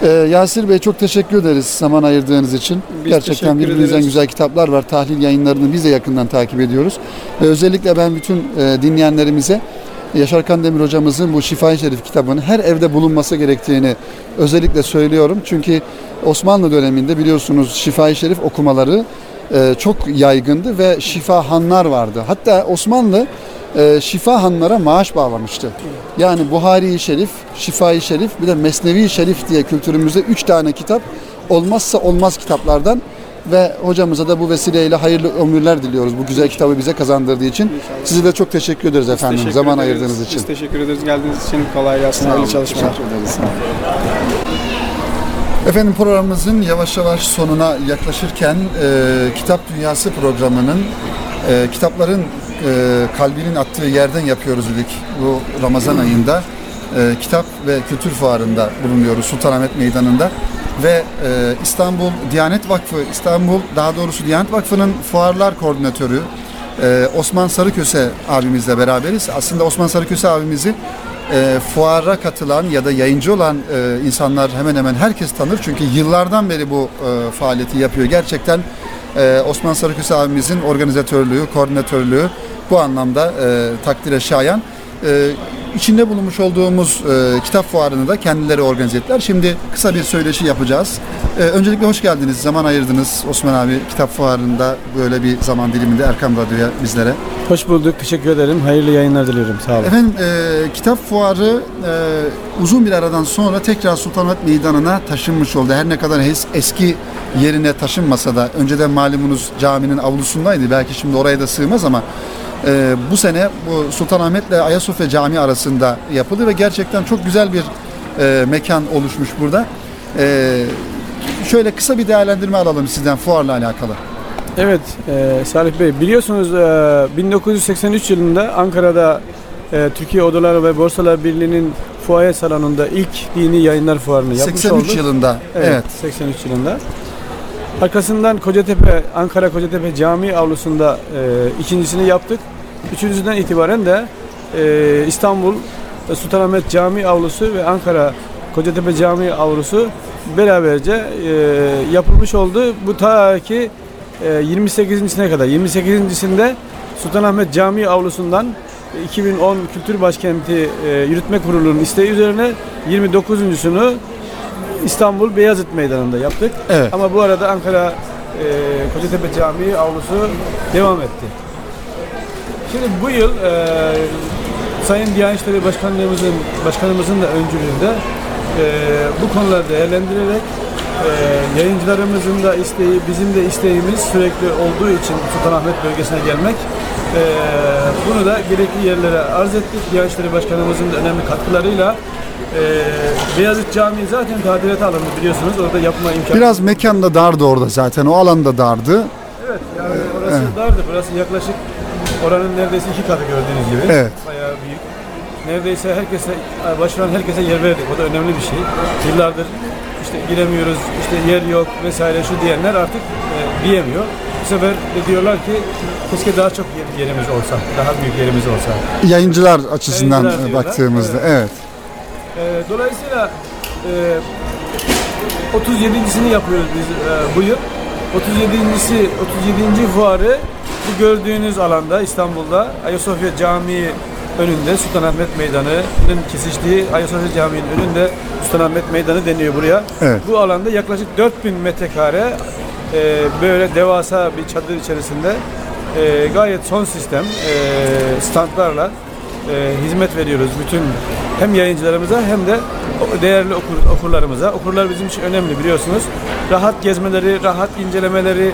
Ee, Yasir Bey çok teşekkür ederiz zaman ayırdığınız için. Biz Gerçekten birbirinden ederiz. güzel kitaplar var. Tahlil yayınlarını biz de yakından takip ediyoruz. Ve özellikle ben bütün e, dinleyenlerimize Yaşar Kandemir hocamızın bu Şifa-i Şerif kitabının her evde bulunması gerektiğini özellikle söylüyorum. Çünkü Osmanlı döneminde biliyorsunuz Şifa-i Şerif okumaları çok yaygındı ve şifahanlar vardı. Hatta Osmanlı e, şifahanlara maaş bağlamıştı. Yani Buhari-i Şerif, Şifa-i Şerif bir de Mesnevi Şerif diye kültürümüzde üç tane kitap olmazsa olmaz kitaplardan ve hocamıza da bu vesileyle hayırlı ömürler diliyoruz bu güzel kitabı bize kazandırdığı için. Size de çok teşekkür ederiz efendim Teşekkür zaman ederiz. ayırdığınız için. Biz teşekkür ederiz geldiğiniz için. Kolay gelsin. Hayırlı çalışmalar. teşekkür ederiz. Efendim programımızın yavaş yavaş sonuna yaklaşırken e, Kitap Dünyası programının e, kitapların e, kalbinin attığı yerden yapıyoruz dedik bu Ramazan ayında. E, kitap ve Kültür Fuarı'nda bulunuyoruz Sultanahmet Meydanı'nda ve e, İstanbul Diyanet Vakfı, İstanbul daha doğrusu Diyanet Vakfı'nın fuarlar koordinatörü Ee, Osman Sarıköse abimizle beraberiz. Aslında Osman Sarıköse abimizi e, fuara katılan ya da yayıncı olan e, insanlar hemen hemen herkes tanır. Çünkü yıllardan beri bu e, faaliyeti yapıyor. Gerçekten e, Osman Sarıköse abimizin organizatörlüğü, koordinatörlüğü bu anlamda e, takdire şayan. E, içinde bulunmuş olduğumuz e, kitap fuarını da kendileri organize ettiler. Şimdi kısa bir söyleşi yapacağız. E, öncelikle hoş geldiniz. Zaman ayırdınız Osman abi kitap fuarında böyle bir zaman diliminde Erkam Radyo'ya bizlere. Hoş bulduk. Teşekkür ederim. Hayırlı yayınlar diliyorum. Sağ olun. Efendim e, kitap fuarı e, uzun bir aradan sonra tekrar Sultanahmet Meydanı'na taşınmış oldu. Her ne kadar es- eski yerine taşınmasa da önceden malumunuz caminin avlusundaydı. Belki şimdi oraya da sığmaz ama e, bu sene bu Sultanahmet ile Ayasofya Camii arasında yapıldı ve gerçekten çok güzel bir e, mekan oluşmuş burada. E, şöyle kısa bir değerlendirme alalım sizden fuarla alakalı. Evet e, Salih Bey biliyorsunuz e, 1983 yılında Ankara'da e, Türkiye Odalar ve Borsalar Birliği'nin fuaye salonunda ilk dini yayınlar fuarını yapmış 83 olduk. yılında. Evet, evet. 83 yılında. Arkasından Kocatepe, Ankara Kocatepe Camii avlusunda e, ikincisini yaptık. Üçüncüsünden itibaren de e, İstanbul Sultanahmet Camii avlusu ve Ankara Kocatepe Camii avlusu beraberce e, yapılmış oldu. Bu ta ki e, 28.sine kadar. 28.sinde Sultanahmet Camii avlusundan 2010 Kültür Başkenti e, Yürütme Kurulu'nun isteği üzerine 29.sunu İstanbul Beyazıt Meydanı'nda yaptık. Evet. Ama bu arada Ankara e, Kocatepe Camii avlusu devam etti. Şimdi bu yıl e, Sayın Diyanet İşleri Başkanlığımızın başkanımızın da öncülüğünde e, bu konuları değerlendirerek e, yayıncılarımızın da isteği, bizim de isteğimiz sürekli olduğu için Sultanahmet bölgesine gelmek. E, bunu da gerekli yerlere arz ettik. Diyanet İşleri Başkanımızın da önemli katkılarıyla e, Beyazıt Camii zaten tadilata alındı biliyorsunuz. Orada yapma imkanı Biraz mekan da dardı orada zaten. O alan da dardı. Evet yani orası dardı. Burası yaklaşık oranın neredeyse iki katı gördüğünüz gibi. Evet. Bayağı büyük. Neredeyse herkese, başvuran herkese yer verdik. O da önemli bir şey. Yıllardır işte giremiyoruz, işte yer yok vesaire şu diyenler artık e, diyemiyor. Bu sefer de diyorlar ki keşke daha çok yer- yerimiz olsa, daha büyük yerimiz olsa. Yayıncılar açısından Yayıncılar e, baktığımızda evet. E, dolayısıyla e, 37.sini yapıyoruz biz e, bu yıl. 37.si 37. fuarı bu gördüğünüz alanda İstanbul'da Ayasofya Camii önünde Sultanahmet Meydanı'nın kesiştiği Ayasofya Camii'nin önünde Sultanahmet Meydanı deniyor buraya. Evet. Bu alanda yaklaşık 4000 metrekare e, böyle devasa bir çadır içerisinde e, gayet son sistem e, standlarla e, hizmet veriyoruz bütün hem yayıncılarımıza hem de değerli okur, okurlarımıza. Okurlar bizim için önemli biliyorsunuz. Rahat gezmeleri, rahat incelemeleri,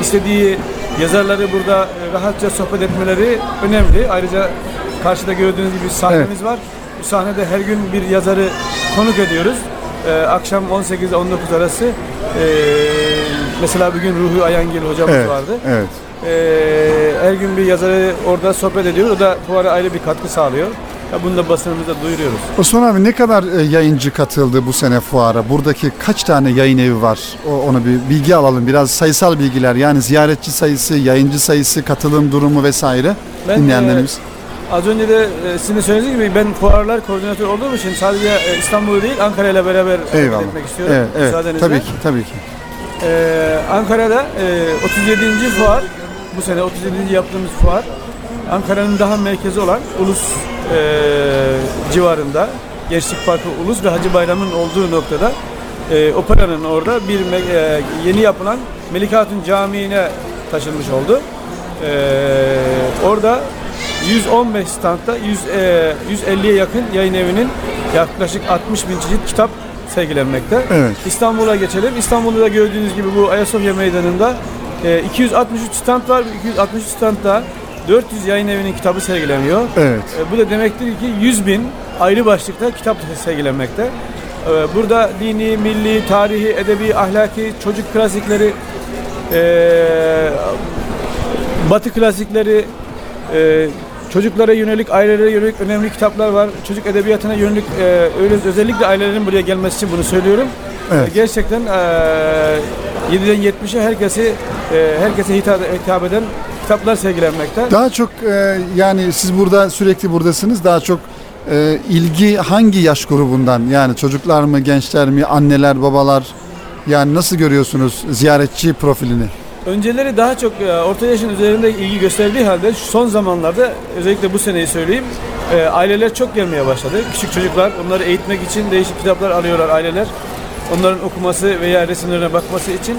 istediği yazarları burada e, rahatça sohbet etmeleri önemli. Ayrıca karşıda gördüğünüz gibi sahnemiz var. Bu sahnede her gün bir yazarı konuk ediyoruz. E, akşam 18 ile 19 arası e, mesela bugün Ruhi Ayangil hocamız Evet. vardı. Evet. Ee, her gün bir yazarı orada sohbet ediyoruz. O da fuara ayrı bir katkı sağlıyor. Ya bunu da basınımızda duyuruyoruz. Osman abi ne kadar e, yayıncı katıldı bu sene fuara? Buradaki kaç tane yayın evi var? O, onu bir bilgi alalım. Biraz sayısal bilgiler yani ziyaretçi sayısı, yayıncı sayısı, katılım durumu vesaire Ben, dinleyenlerimiz. e, az önce de e, sizin de söylediğiniz gibi ben fuarlar koordinatör olduğum için sadece e, İstanbul'u değil Ankara ile beraber Eyvallah. etmek istiyorum. Evet, evet. Müsaadenizle. Tabii ki, tabii ki. Ee, Ankara'da e, 37. fuar, bu sene 37. yaptığımız fuar, Ankara'nın daha merkezi olan Ulus e, civarında, Gençlik Parkı Ulus ve Hacı Bayram'ın olduğu noktada e, operanın orada bir e, yeni yapılan Melike Hatun Camii'ne taşınmış oldu. E, orada 115 standta 100, e, 150'ye yakın yayın evinin yaklaşık 60 bin çeşit kitap sergilenmekte. Evet. İstanbul'a geçelim. İstanbul'da da gördüğünüz gibi bu Ayasofya Meydanı'nda e, 263 stand var. 263 standta 400 yayın evinin kitabı sergileniyor. Evet. E, bu da demektir ki 100 bin ayrı başlıkta kitap sergilenmekte. E, burada dini, milli, tarihi, edebi, ahlaki, çocuk klasikleri, e, batı klasikleri, e, çocuklara yönelik, ailelere yönelik önemli kitaplar var. Çocuk edebiyatına yönelik e, özellikle ailelerin buraya gelmesi için bunu söylüyorum. Evet. E, gerçekten e, 7'den 70'e herkesi e, herkese hitap, hitap eden kitaplar sergilenmekte. Daha çok e, yani siz burada sürekli buradasınız. Daha çok e, ilgi hangi yaş grubundan? Yani çocuklar mı, gençler mi, anneler, babalar? Yani nasıl görüyorsunuz ziyaretçi profilini? Önceleri daha çok e, orta yaşın üzerinde ilgi gösterdiği halde son zamanlarda özellikle bu seneyi söyleyeyim e, aileler çok gelmeye başladı. Küçük çocuklar onları eğitmek için değişik kitaplar alıyorlar aileler. Onların okuması veya resimlerine bakması için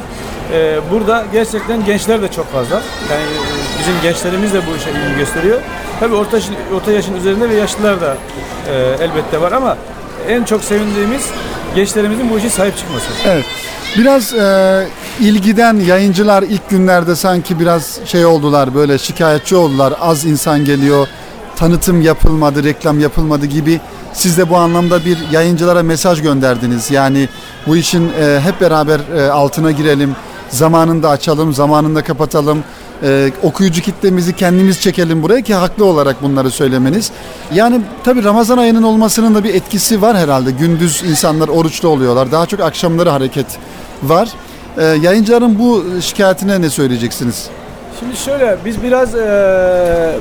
e, burada gerçekten gençler de çok fazla. Yani e, bizim gençlerimiz de bu işe ilgi gösteriyor. Tabii orta, orta yaşın üzerinde ve yaşlılar da e, elbette var ama en çok sevindiğimiz gençlerimizin bu işe sahip çıkması. Evet. Biraz e, ilgiden yayıncılar ilk günlerde sanki biraz şey oldular böyle şikayetçi oldular. Az insan geliyor, tanıtım yapılmadı, reklam yapılmadı gibi. Siz de bu anlamda bir yayıncılara mesaj gönderdiniz. Yani bu işin e, hep beraber e, altına girelim, zamanında açalım, zamanında kapatalım. E, okuyucu kitlemizi kendimiz çekelim buraya ki haklı olarak bunları söylemeniz. Yani tabii Ramazan ayının olmasının da bir etkisi var herhalde. Gündüz insanlar oruçlu oluyorlar. Daha çok akşamları hareket var. E, yayıncıların bu şikayetine ne söyleyeceksiniz? Şimdi şöyle biz biraz eee,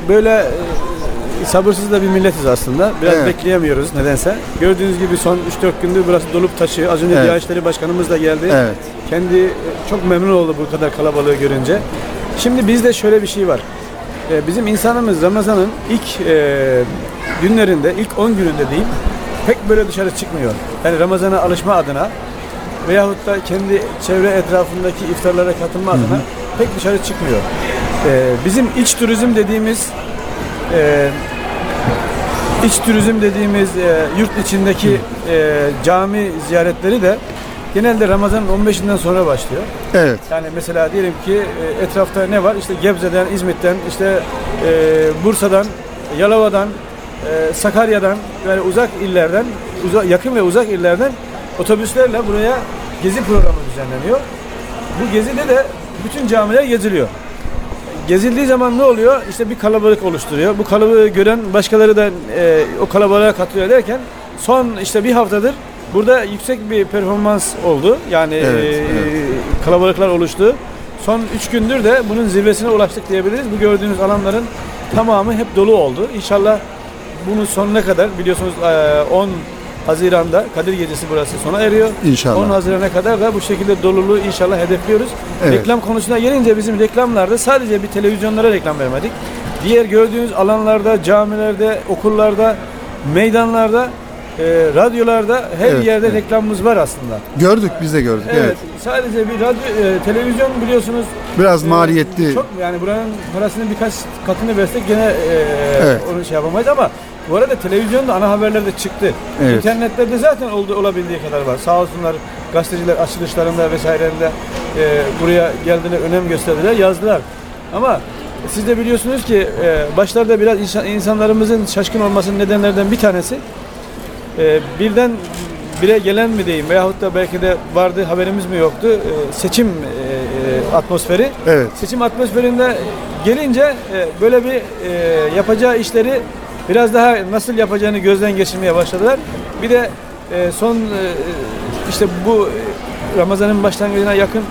böyle eee, sabırsız da bir milletiz aslında. Biraz Evet. bekleyemiyoruz nedense. Gördüğünüz gibi son 3-4 gündür burası dolup taşıyor. Az önce Evet. Diyanet İşleri Başkanımız da geldi. Evet. Kendi e, çok memnun oldu bu kadar kalabalığı görünce. Şimdi bizde şöyle bir şey var. E, Bizim insanımız Ramazan'ın ilk e, günlerinde, ilk 10 gününde diyeyim, pek böyle dışarı çıkmıyor. Yani Ramazan'a alışma adına veyahut da kendi çevre etrafındaki iftarlara katılma adına pek dışarı çıkmıyor. Bizim iç turizm dediğimiz e, iç turizm dediğimiz e, yurt içindeki e, cami ziyaretleri de genelde Ramazan'ın 15'inden sonra başlıyor. Evet. Yani mesela diyelim ki e, etrafta ne var? İşte Gebze'den, İzmit'ten, işte e, Bursa'dan, Yalova'dan, e, Sakarya'dan yani uzak illerden, uza- yakın ve uzak illerden otobüslerle buraya gezi programı düzenleniyor. Bu gezide de bütün camiler geziliyor. Gezildiği zaman ne oluyor? İşte bir kalabalık oluşturuyor. Bu kalabalığı gören başkaları da e, o kalabalığa katılıyor derken son işte bir haftadır burada yüksek bir performans oldu. Yani Evet, e, evet. kalabalıklar oluştu. Son 3 gündür de bunun zirvesine ulaştık diyebiliriz. Bu gördüğünüz alanların tamamı hep dolu oldu. İnşallah bunun sonuna kadar biliyorsunuz e, 10 Haziran'da Kadir Gecesi burası sona eriyor. İnşallah. 10 Haziran'a kadar da bu şekilde doluluğu inşallah hedefliyoruz. Evet. Reklam konusuna gelince bizim reklamlarda sadece bir televizyonlara reklam vermedik. Diğer gördüğünüz alanlarda, camilerde, okullarda, meydanlarda, e, radyolarda her Evet, yerde evet. reklamımız var aslında. Gördük biz de gördük. Evet. Evet. Sadece bir radyo, e, televizyon biliyorsunuz Biraz e, maliyetli. Çok yani buranın parasının birkaç katını versek gene e, Evet. onu şey yapamayız ama bu arada televizyon da ana haberlerde çıktı. Evet. İnternette de zaten oldu, olabildiği kadar var. Sağ olsunlar gazeteciler açılışlarında vesairelerinde e, buraya geldiler, önem gösterdiler, yazdılar. Ama siz de biliyorsunuz ki e, başlarda biraz insan- insanlarımızın şaşkın olmasının nedenlerden bir tanesi e, birden bire gelen mi diyeyim veyahut da belki de vardı haberimiz mi yoktu e, seçim e, e, atmosferi. Evet. Seçim atmosferinde gelince e, böyle bir e, yapacağı işleri biraz daha nasıl yapacağını gözden geçirmeye başladılar. Bir de e, son e, işte bu e, Ramazan'ın başlangıcına yakın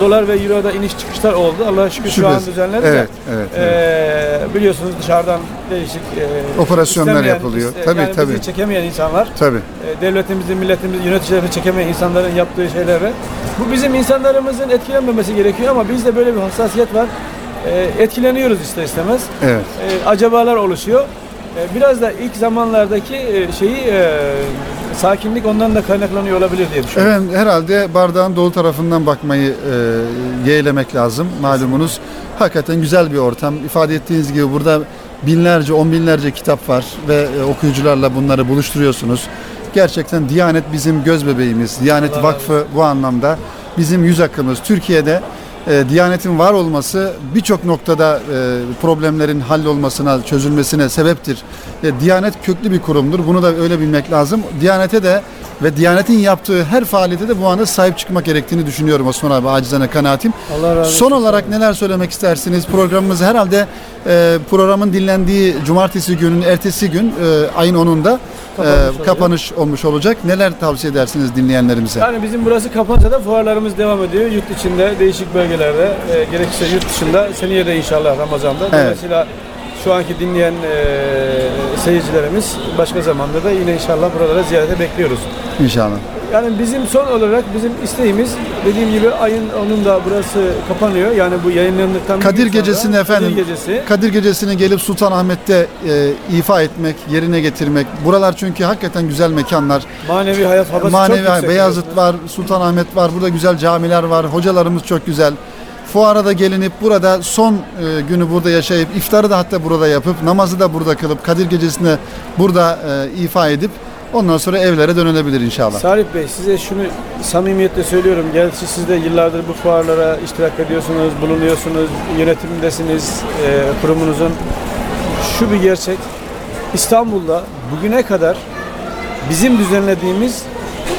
dolar ve euroda iniş çıkışlar oldu. Allah'a şükür şu an Şüphesiz. düzenlendi de. Evet, evet, evet. E, biliyorsunuz dışarıdan değişik e, Operasyonlar yapılıyor. iste- Tabii, yani tabii. bizi çekemeyen insanlar Tabii. e, devletimizin, milletimizin, yöneticilerini çekemeyen insanların yaptığı şeylerle. Bu bizim insanlarımızın etkilenmemesi gerekiyor ama bizde böyle bir hassasiyet var. E, etkileniyoruz ister istemez. Evet. E, acabalar oluşuyor. E, biraz da ilk zamanlardaki e, şeyi e, sakinlik ondan da kaynaklanıyor olabilir diye düşünüyorum. Evet herhalde bardağın dolu tarafından bakmayı e, yeğlemek lazım malumunuz. Hakikaten güzel bir ortam. İfade ettiğiniz gibi burada binlerce, on binlerce kitap var ve e, okuyucularla bunları buluşturuyorsunuz. Gerçekten Diyanet bizim göz bebeğimiz. Diyanet Allah Vakfı bu anlamda bizim yüz akımız. Türkiye'de e, Diyanet'in var olması birçok noktada e, problemlerin hallolmasına, çözülmesine sebeptir. E, Diyanet köklü bir kurumdur. Bunu da öyle bilmek lazım. Diyanete de ve Diyanet'in yaptığı her faaliyete de bu anda sahip çıkmak gerektiğini düşünüyorum Osman abi acizane kanaatim. Allah razı olsun. Son olarak neler söylemek istersiniz? Programımız herhalde e, programın dinlendiği cumartesi günün ertesi gün e, ayın 10'unda kapanmış olacak. kapanış olmuş olacak. Neler tavsiye edersiniz dinleyenlerimize? Yani bizim burası kapansa da fuarlarımız devam ediyor. Yurt içinde, değişik bölgelerde, e, gerekirse yurt dışında seneye de inşallah Ramazan'da. Dolayısıyla şu anki dinleyen e, seyircilerimiz başka zamanda da yine inşallah buralara ziyarete bekliyoruz. İnşallah. Yani bizim son olarak bizim isteğimiz dediğim gibi ayın onun da burası kapanıyor. Yani bu yayınlandıktan bir Kadir gün sonra Gecesi'ni efendim Kadir Gecesi. Kadir Gecesi'ni gelip Sultanahmet'te e, ifa etmek, yerine getirmek. Buralar çünkü hakikaten güzel mekanlar. Manevi hayat havası çok Manevi yüksek. Beyazıt var, Sultanahmet var. Burada güzel camiler var. Hocalarımız çok güzel. Fuara da gelinip burada son e, günü burada yaşayıp iftarı da hatta burada yapıp namazı da burada kılıp Kadir Gecesi'ni burada e, ifa edip ondan sonra evlere dönülebilir inşallah. Salih Bey size şunu samimiyetle söylüyorum. Gerçi siz de yıllardır bu fuarlara iştirak ediyorsunuz, bulunuyorsunuz, yönetimindesiniz e, kurumunuzun. Şu bir gerçek. İstanbul'da bugüne kadar bizim düzenlediğimiz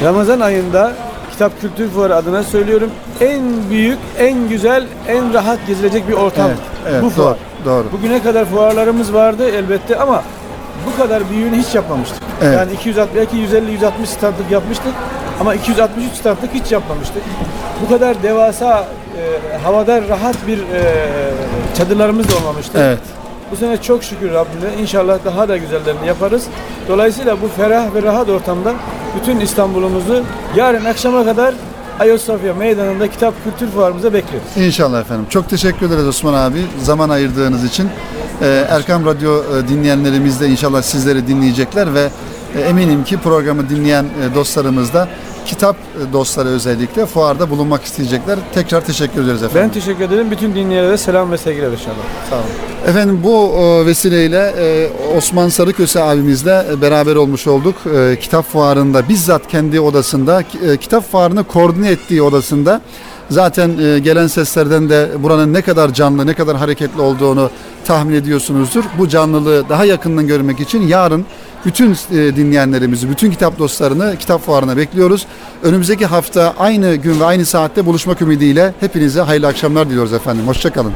Ramazan ayında Kitap Kültür Fuarı adına söylüyorum en büyük, en güzel, en rahat gezilecek bir ortam Evet, evet bu fuar. doğru, doğru. Bugüne kadar fuarlarımız vardı elbette ama bu kadar büyüğünü hiç yapmamıştık. Evet. Yani 260 belki 150 160 standlık yapmıştık ama 263 standlık hiç yapmamıştık. Bu kadar devasa e, havada rahat bir e, çadırlarımız da olmamıştı. Evet. Bu sene çok şükür Rabbime inşallah daha da güzellerini yaparız. Dolayısıyla bu ferah ve rahat ortamda bütün İstanbul'umuzu yarın akşama kadar Ayasofya Meydanı'nda kitap kültür fuarımıza bekliyoruz. İnşallah efendim. Çok teşekkür ederiz Osman abi zaman ayırdığınız için. Ee, Erkam Radyo e, dinleyenlerimiz de inşallah sizleri dinleyecekler ve eminim ki programı dinleyen e, dostlarımız da kitap e, dostları özellikle fuarda bulunmak isteyecekler. Tekrar teşekkür ederiz efendim. Ben teşekkür ederim. Bütün dinleyenlere selam ve sevgiler inşallah. Sağ olun. Efendim bu e, vesileyle e, Osman Sarıköse abimizle e, beraber olmuş olduk. E, Kitap fuarında bizzat kendi odasında, e, kitap fuarını koordine ettiği odasında zaten e, gelen seslerden de buranın ne kadar canlı, ne kadar hareketli olduğunu tahmin ediyorsunuzdur. Bu canlılığı daha yakından görmek için yarın bütün e, dinleyenlerimizi, bütün kitap dostlarını kitap fuarına bekliyoruz. Önümüzdeki hafta aynı gün ve aynı saatte buluşmak ümidiyle hepinize hayırlı akşamlar diliyoruz efendim. Hoşçakalın.